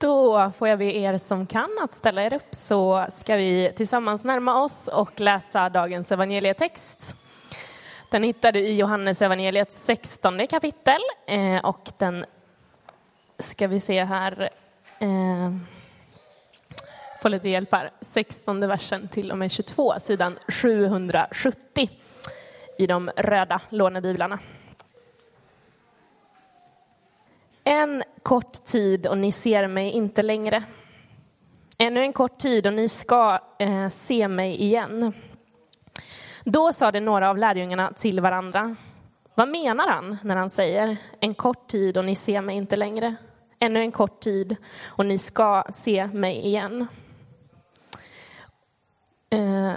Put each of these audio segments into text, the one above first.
Då får jag be er som kan att ställa er upp så ska vi tillsammans närma oss och läsa dagens evangelietext. Den hittar du i Johannes evangeliet 16 kapitel eh, och den ska vi se här. Eh, få lite hjälp här. 16 versen till och med 22, sidan 770 i de röda lånebiblarna. En kort tid och ni ser mig inte längre. Ännu en kort tid och ni ska eh, se mig igen. Då sade några av lärjungarna till varandra. Vad menar han när han säger en kort tid och ni ser mig inte längre? Ännu en kort tid och ni ska se mig igen. Eh,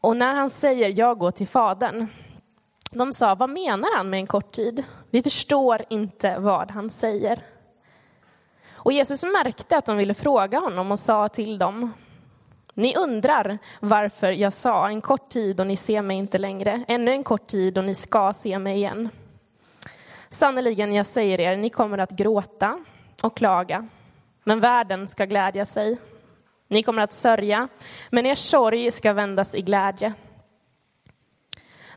och när han säger jag går till Fadern de sa, vad menar han med en kort tid? Vi förstår inte vad han säger. Och Jesus märkte att de ville fråga honom och sa till dem, ni undrar varför jag sa en kort tid och ni ser mig inte längre, ännu en kort tid och ni ska se mig igen. Sannerligen, jag säger er, ni kommer att gråta och klaga, men världen ska glädja sig. Ni kommer att sörja, men er sorg ska vändas i glädje.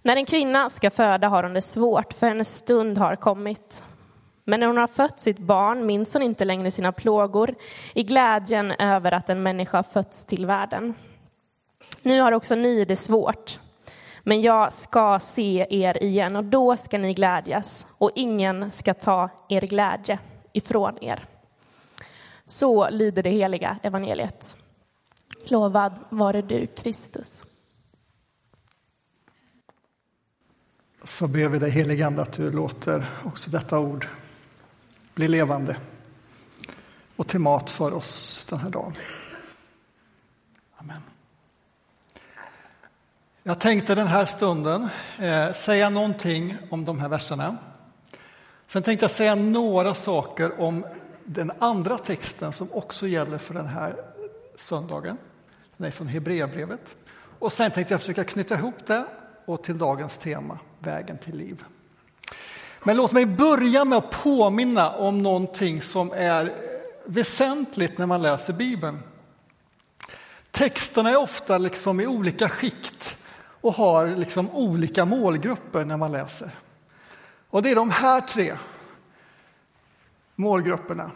När en kvinna ska föda har hon det svårt, för hennes stund har kommit. Men när hon har fött sitt barn minns hon inte längre sina plågor i glädjen över att en människa fötts till världen. Nu har också ni det svårt, men jag ska se er igen och då ska ni glädjas och ingen ska ta er glädje ifrån er. Så lyder det heliga evangeliet. Lovad vare du, Kristus. Så ber vi dig helige Ande att du låter också detta ord bli levande och till mat för oss den här dagen. Amen. Jag tänkte den här stunden eh, säga någonting om de här verserna. Sen tänkte jag säga några saker om den andra texten som också gäller för den här söndagen. Den är från Hebreerbrevet. Och sen tänkte jag försöka knyta ihop det och till dagens tema, vägen till liv. Men låt mig börja med att påminna om någonting som är väsentligt när man läser Bibeln. Texterna är ofta liksom i olika skikt och har liksom olika målgrupper när man läser. Och det är de här tre målgrupperna.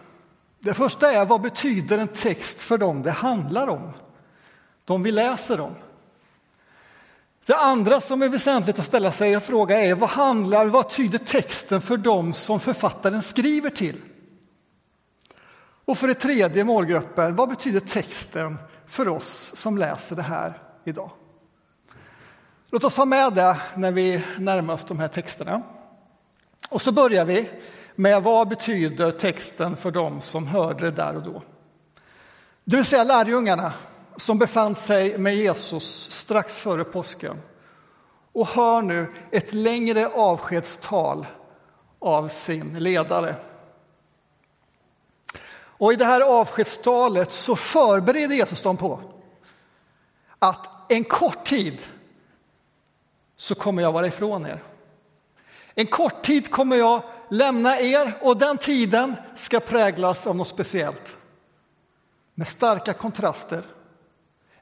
Det första är vad betyder en text för dem det handlar om? De vi läser om. Det andra som är väsentligt att ställa sig och fråga är vad handlar, vad tyder texten för dem som författaren skriver till? Och för det tredje målgruppen, vad betyder texten för oss som läser det här idag? Låt oss ha med det när vi närmar oss de här texterna. Och så börjar vi med vad betyder texten för dem som hörde det där och då? Det vill säga lärjungarna som befann sig med Jesus strax före påsken och hör nu ett längre avskedstal av sin ledare. Och i det här avskedstalet så förbereder Jesus dem på att en kort tid så kommer jag vara ifrån er. En kort tid kommer jag lämna er och den tiden ska präglas av något speciellt. Med starka kontraster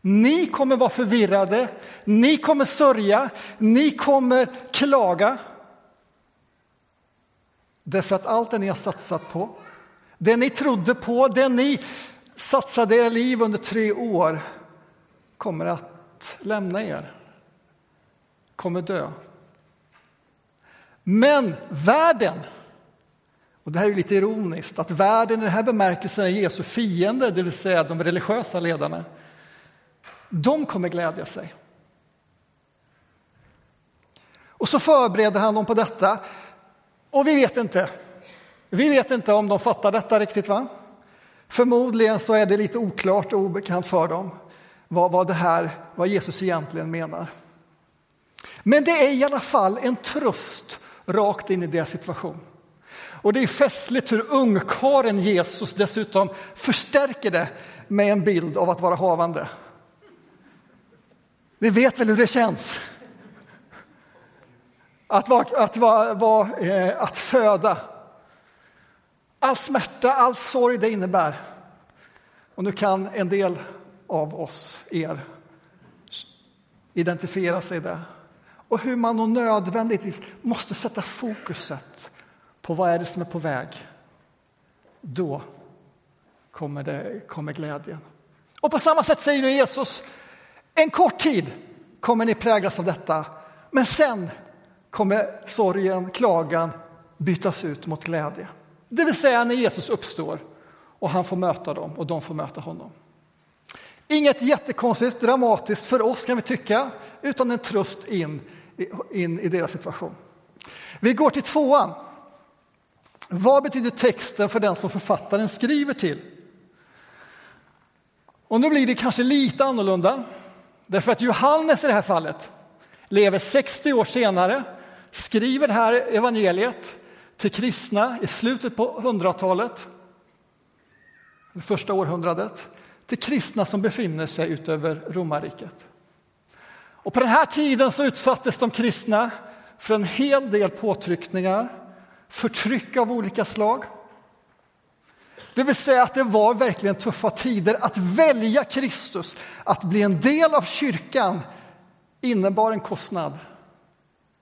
ni kommer vara förvirrade, ni kommer sörja, ni kommer klaga. Därför att allt det ni har satsat på, det ni trodde på, det ni satsade era liv under tre år kommer att lämna er, kommer dö. Men världen, och det här är lite ironiskt, att världen i den här bemärkelsen är Jesu fiender, det vill säga de religiösa ledarna. De kommer glädja sig. Och så förbereder han dem på detta. Och vi vet inte. Vi vet inte om de fattar detta riktigt. va? Förmodligen så är det lite oklart och obekant för dem vad, vad, det här, vad Jesus egentligen menar. Men det är i alla fall en tröst rakt in i deras situation. Och det är festligt hur ungkaren Jesus dessutom förstärker det med en bild av att vara havande. Ni vet väl hur det känns? Att, vara, att, vara, vara, eh, att föda. All smärta, all sorg det innebär. Och nu kan en del av oss, er, identifiera sig där. Och hur man nödvändigtvis måste sätta fokuset på vad är det som är på väg. Då kommer, det, kommer glädjen. Och på samma sätt säger Jesus, en kort tid kommer ni präglas av detta, men sen kommer sorgen, klagan bytas ut mot glädje. Det vill säga när Jesus uppstår och han får möta dem och de får möta honom. Inget jättekonstigt, dramatiskt för oss kan vi tycka, utan en tröst in, in i deras situation. Vi går till tvåan. Vad betyder texten för den som författaren skriver till? Och nu blir det kanske lite annorlunda, därför att Johannes i det här fallet lever 60 år senare, skriver det här evangeliet till kristna i slutet på 100-talet, det första århundradet, till kristna som befinner sig utöver romarriket. Och på den här tiden så utsattes de kristna för en hel del påtryckningar, förtryck av olika slag. Det vill säga att det var verkligen tuffa tider. Att välja Kristus, att bli en del av kyrkan, innebar en kostnad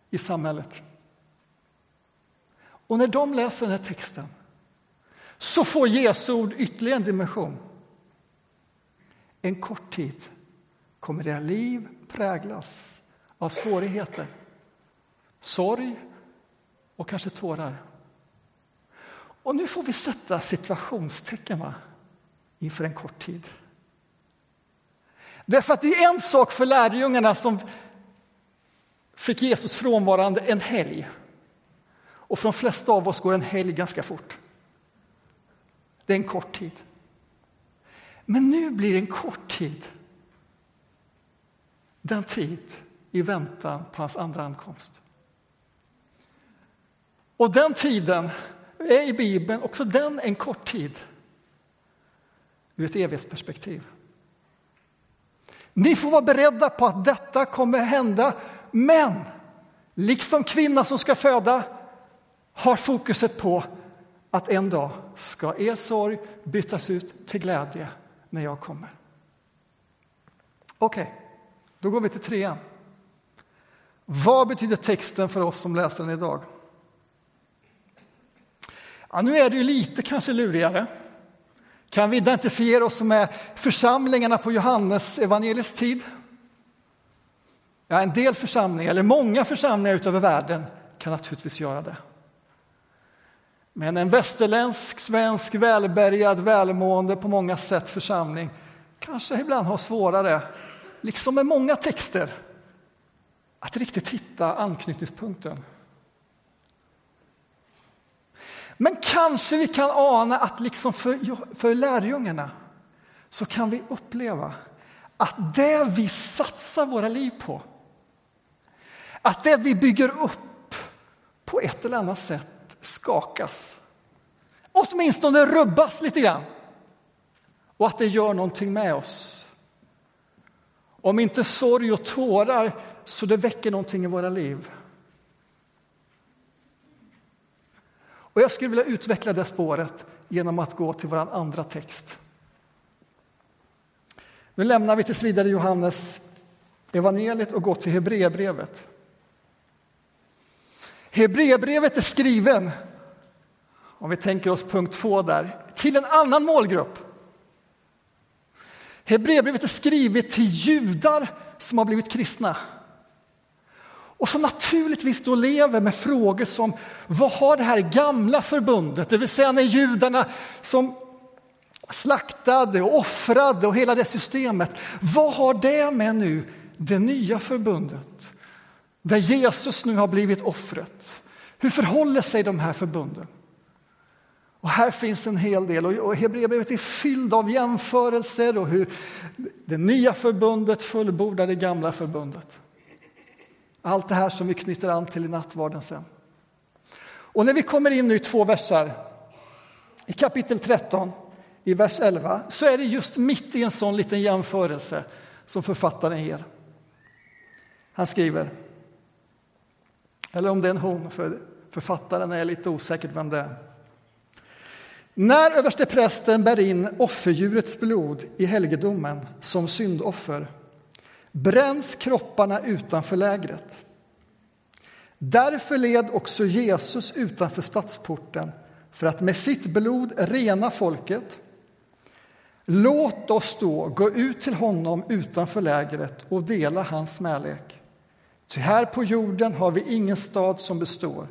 i samhället. Och när de läser den här texten så får Jesu ord ytterligare en dimension. En kort tid kommer era liv präglas av svårigheter, sorg och kanske tårar. Och nu får vi sätta situationstecken va? inför en kort tid. Därför att det är en sak för lärjungarna som fick Jesus frånvarande en helg. Och för de flesta av oss går en helg ganska fort. Det är en kort tid. Men nu blir det en kort tid. Den tid i väntan på hans andra ankomst. Och den tiden är i Bibeln också den en kort tid ur ett evighetsperspektiv. Ni får vara beredda på att detta kommer hända, men liksom kvinnan som ska föda har fokuset på att en dag ska er sorg bytas ut till glädje när jag kommer. Okej, okay, då går vi till trean. Vad betyder texten för oss som läser den idag? Ja, nu är det ju lite kanske lurigare. Kan vi identifiera oss med församlingarna på Johannes evangelisk tid? Ja, en del församlingar, eller många församlingar utöver världen kan naturligtvis göra det. Men en västerländsk, svensk, välbärgad, välmående på många sätt församling kanske ibland har svårare, liksom med många texter, att riktigt hitta anknytningspunkten. Men kanske vi kan ana att liksom för, för lärjungarna så kan vi uppleva att det vi satsar våra liv på, att det vi bygger upp på ett eller annat sätt skakas. Åtminstone rubbas lite grann. Och att det gör någonting med oss. Om inte sorg och tårar så det väcker någonting i våra liv. Och jag skulle vilja utveckla det spåret genom att gå till vår andra text. Nu lämnar vi tills vidare Johannes evangeliet och går till Hebreerbrevet. Hebreerbrevet är skriven, om vi tänker oss punkt två där, till en annan målgrupp. Hebreerbrevet är skrivet till judar som har blivit kristna och som naturligtvis då lever med frågor som vad har det här gamla förbundet, det vill säga när judarna som slaktade och offrade och hela det systemet, vad har det med nu det nya förbundet? Där Jesus nu har blivit offret. Hur förhåller sig de här förbunden? Och här finns en hel del och Hebreerbrevet är fylld av jämförelser och hur det nya förbundet fullbordar det gamla förbundet. Allt det här som vi knyter an till i nattvarden sen. Och när vi kommer in nu i två versar, i kapitel 13, i vers 11, så är det just mitt i en sån liten jämförelse som författaren ger. Han skriver, eller om det är en hon, för författaren är lite osäker vem det är. När översteprästen bär in offerdjurets blod i helgedomen som syndoffer bränns kropparna utanför lägret. Därför led också Jesus utanför stadsporten för att med sitt blod rena folket. Låt oss då gå ut till honom utanför lägret och dela hans smälek. Ty här på jorden har vi ingen stad som består,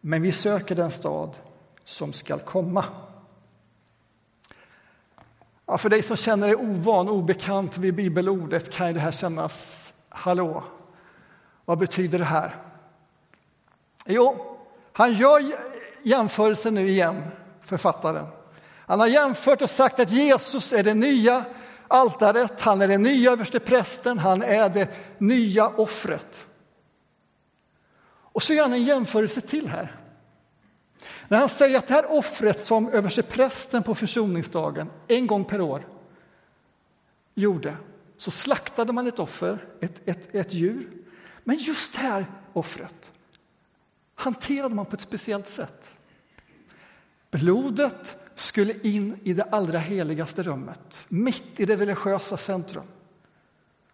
men vi söker den stad som skall komma. Ja, för dig som känner dig ovan, obekant vid bibelordet kan det här kännas, hallå, vad betyder det här? Jo, han gör jämförelsen nu igen, författaren. Han har jämfört och sagt att Jesus är det nya altaret, han är den nya översteprästen, han är det nya offret. Och så gör han en jämförelse till här. När han säger att det här offret som översteprästen på försoningsdagen en gång per år gjorde, så slaktade man ett offer, ett, ett, ett djur. Men just det här offret hanterade man på ett speciellt sätt. Blodet skulle in i det allra heligaste rummet, mitt i det religiösa centrum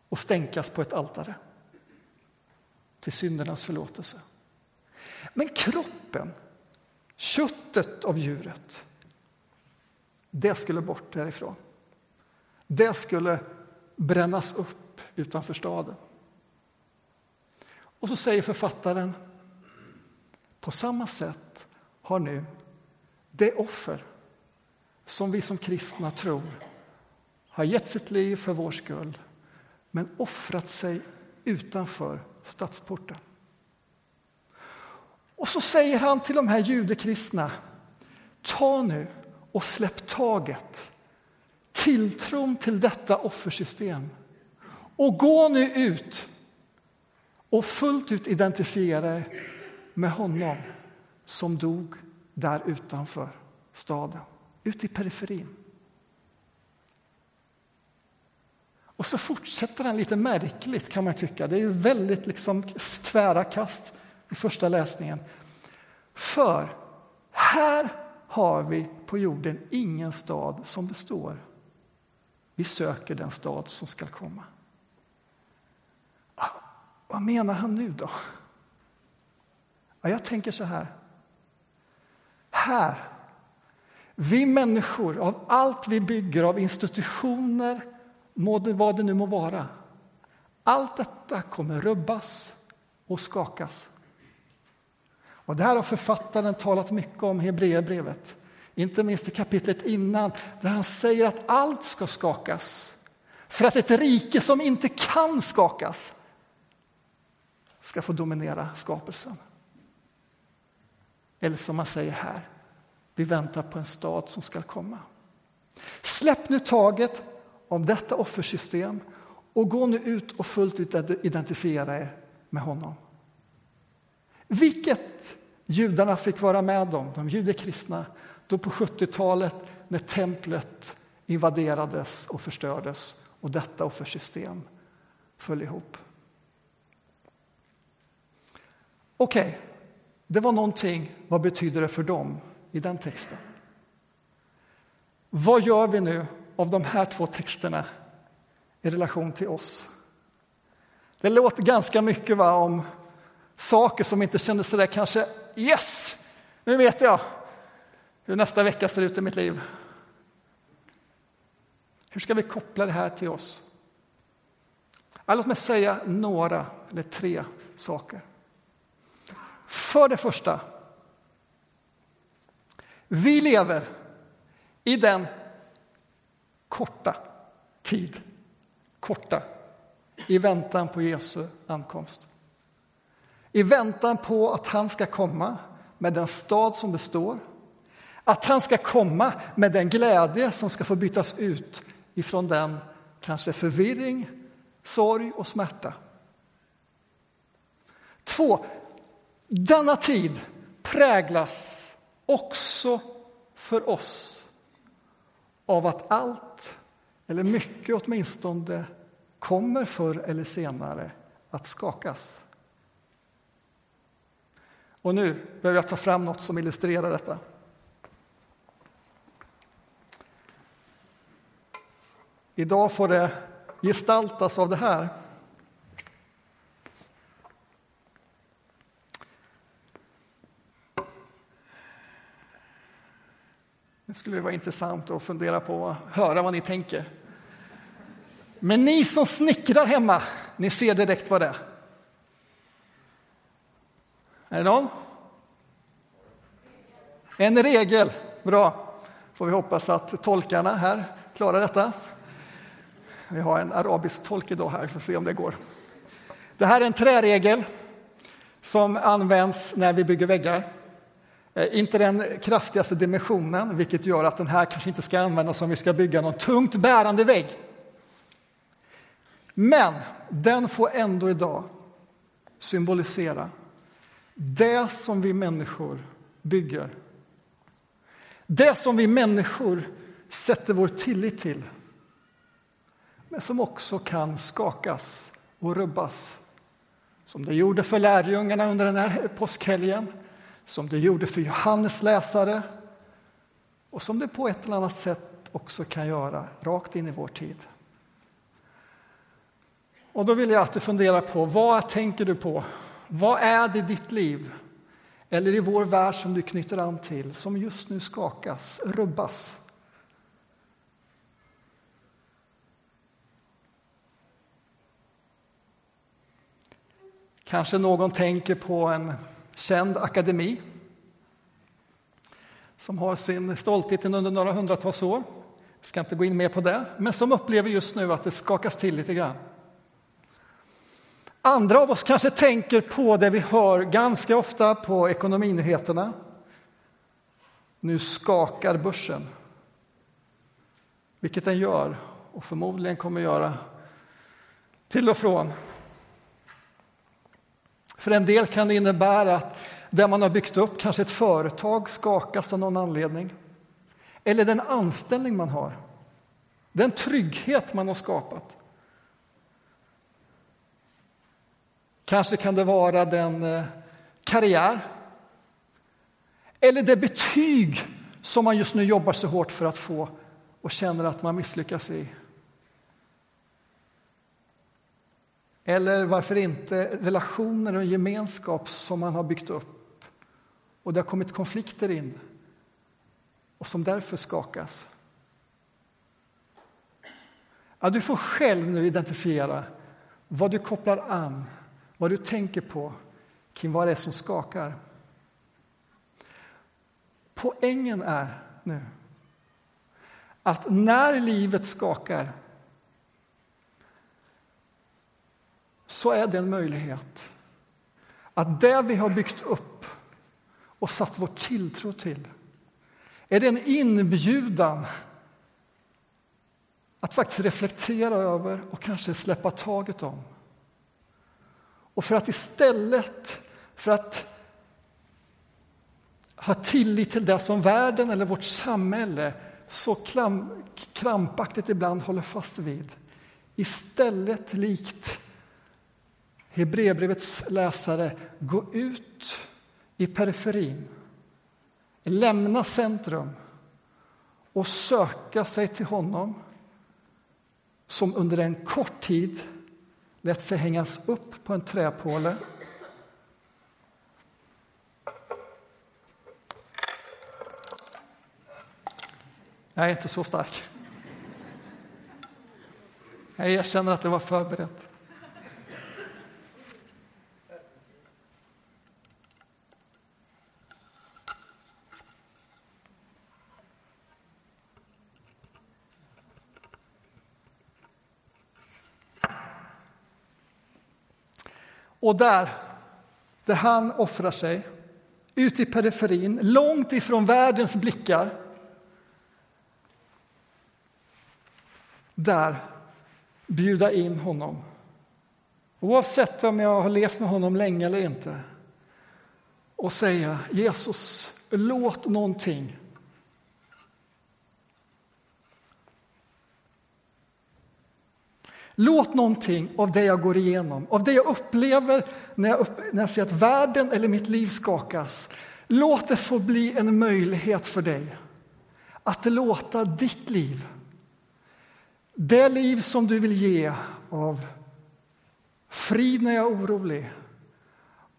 och stänkas på ett altare till syndernas förlåtelse. Men kroppen, köttet av djuret, det skulle bort därifrån. Det skulle brännas upp utanför staden. Och så säger författaren på samma sätt har nu det offer som vi som kristna tror har gett sitt liv för vår skull men offrat sig utanför stadsporten. Och så säger han till de här judekristna, ta nu och släpp taget, tilltron till detta offersystem och gå nu ut och fullt ut identifiera er med honom som dog där utanför staden, ute i periferin. Och så fortsätter han lite märkligt kan man tycka. Det är ju väldigt liksom tvära kast i första läsningen. För här har vi på jorden ingen stad som består. Vi söker den stad som ska komma. Ah, vad menar han nu då? Ja, jag tänker så här. Här, vi människor, av allt vi bygger, av institutioner, vad det nu må vara. Allt detta kommer rubbas och skakas. Och det här har författaren talat mycket om i Hebreerbrevet. Inte minst i kapitlet innan, där han säger att allt ska skakas. För att ett rike som inte kan skakas ska få dominera skapelsen. Eller som man säger här, vi väntar på en stad som ska komma. Släpp nu taget om detta offersystem och gå nu ut och fullt ut identifiera er med honom. Vilket judarna fick vara med dem, de judekristna, då på 70-talet när templet invaderades och förstördes och detta offersystem föll ihop. Okej, okay. det var någonting. Vad betyder det för dem i den texten? Vad gör vi nu av de här två texterna i relation till oss? Det låter ganska mycket va, om saker som inte kändes så där kanske yes, nu vet jag hur nästa vecka ser ut i mitt liv. Hur ska vi koppla det här till oss? låt mig säga några eller tre saker. För det första, vi lever i den korta tid, korta, i väntan på Jesu ankomst. I väntan på att han ska komma med den stad som består. Att han ska komma med den glädje som ska få bytas ut ifrån den kanske förvirring, sorg och smärta. Två, denna tid präglas också för oss av att allt, eller mycket åtminstone, kommer förr eller senare att skakas. Och nu behöver jag ta fram något som illustrerar detta. Idag får det gestaltas av det här. Det skulle vara intressant att fundera på, och höra vad ni tänker. Men ni som snickrar hemma, ni ser direkt vad det är. Är det någon? En regel, bra. Får vi hoppas att tolkarna här klarar detta. Vi har en arabisk tolk idag här, får se om det går. Det här är en träregel som används när vi bygger väggar. Eh, inte den kraftigaste dimensionen, vilket gör att den här kanske inte ska användas om vi ska bygga någon tungt bärande vägg. Men den får ändå idag symbolisera det som vi människor bygger. Det som vi människor sätter vår tillit till. Men som också kan skakas och rubbas. Som det gjorde för lärjungarna under den här påskhelgen som det gjorde för Johannes läsare och som det på ett eller annat sätt också kan göra rakt in i vår tid. Och då vill jag att du funderar på vad tänker du på? Vad är det i ditt liv eller i vår värld som du knyter an till som just nu skakas, rubbas? Kanske någon tänker på en känd akademi som har sin stolthet under några hundratals år. Jag ska inte gå in mer på det, men som upplever just nu att det skakas till lite grann. Andra av oss kanske tänker på det vi hör ganska ofta på ekonominyheterna. Nu skakar börsen. Vilket den gör och förmodligen kommer göra till och från. För en del kan det innebära att det man har byggt upp, kanske ett företag, skakas av någon anledning. Eller den anställning man har, den trygghet man har skapat. Kanske kan det vara den eh, karriär eller det betyg som man just nu jobbar så hårt för att få och känner att man misslyckas i. Eller varför inte relationer och gemenskap som man har byggt upp och det har kommit konflikter in och som därför skakas. Ja, du får själv nu identifiera vad du kopplar an, vad du tänker på kring vad det är som skakar. Poängen är nu att när livet skakar så är det en möjlighet att det vi har byggt upp och satt vår tilltro till är det en inbjudan att faktiskt reflektera över och kanske släppa taget om. Och för att istället för att ha tillit till det som världen eller vårt samhälle så krampaktigt ibland håller fast vid. Istället likt Hebreerbrevets läsare, gå ut i periferin, lämna centrum och söka sig till honom som under en kort tid lät sig hängas upp på en träpåle Jag är inte så stark. Jag erkänner att det var förberett. Och där, där han offrar sig, ute i periferin, långt ifrån världens blickar där bjuda in honom. Oavsett om jag har levt med honom länge eller inte. Och säga Jesus, låt någonting Låt någonting av det jag går igenom, av det jag upplever när jag, upp, när jag ser att världen eller mitt liv skakas, låt det få bli en möjlighet för dig att låta ditt liv Det liv som du vill ge av frid när jag är orolig,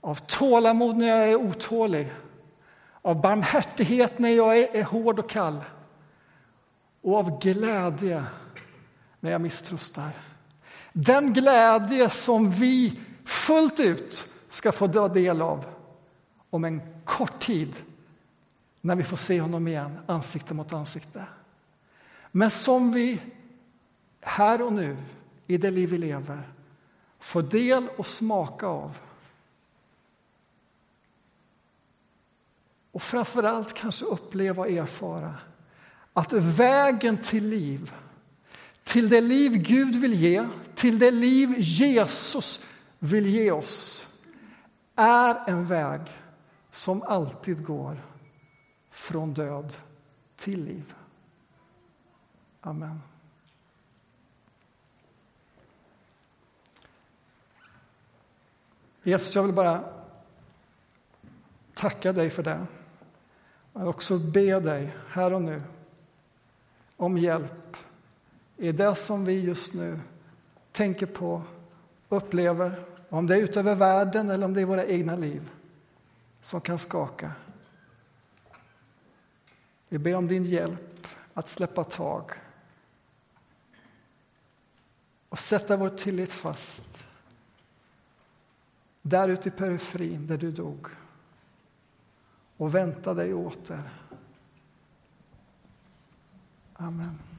av tålamod när jag är otålig, av barmhärtighet när jag är, är hård och kall och av glädje när jag misströstar. Den glädje som vi fullt ut ska få ta del av om en kort tid när vi får se honom igen, ansikte mot ansikte. Men som vi här och nu, i det liv vi lever, får del och smaka av. Och framför allt kanske uppleva och erfara att vägen till liv, till det liv Gud vill ge, till det liv Jesus vill ge oss, är en väg som alltid går från död till liv. Amen. Jesus, jag vill bara tacka dig för det. Jag vill också be dig här och nu om hjälp i det som vi just nu tänker på, upplever, om det är utöver världen eller om det är våra egna liv som kan skaka. Vi ber om din hjälp att släppa tag och sätta vår tillit fast där ute i periferin där du dog och vänta dig åter. Amen.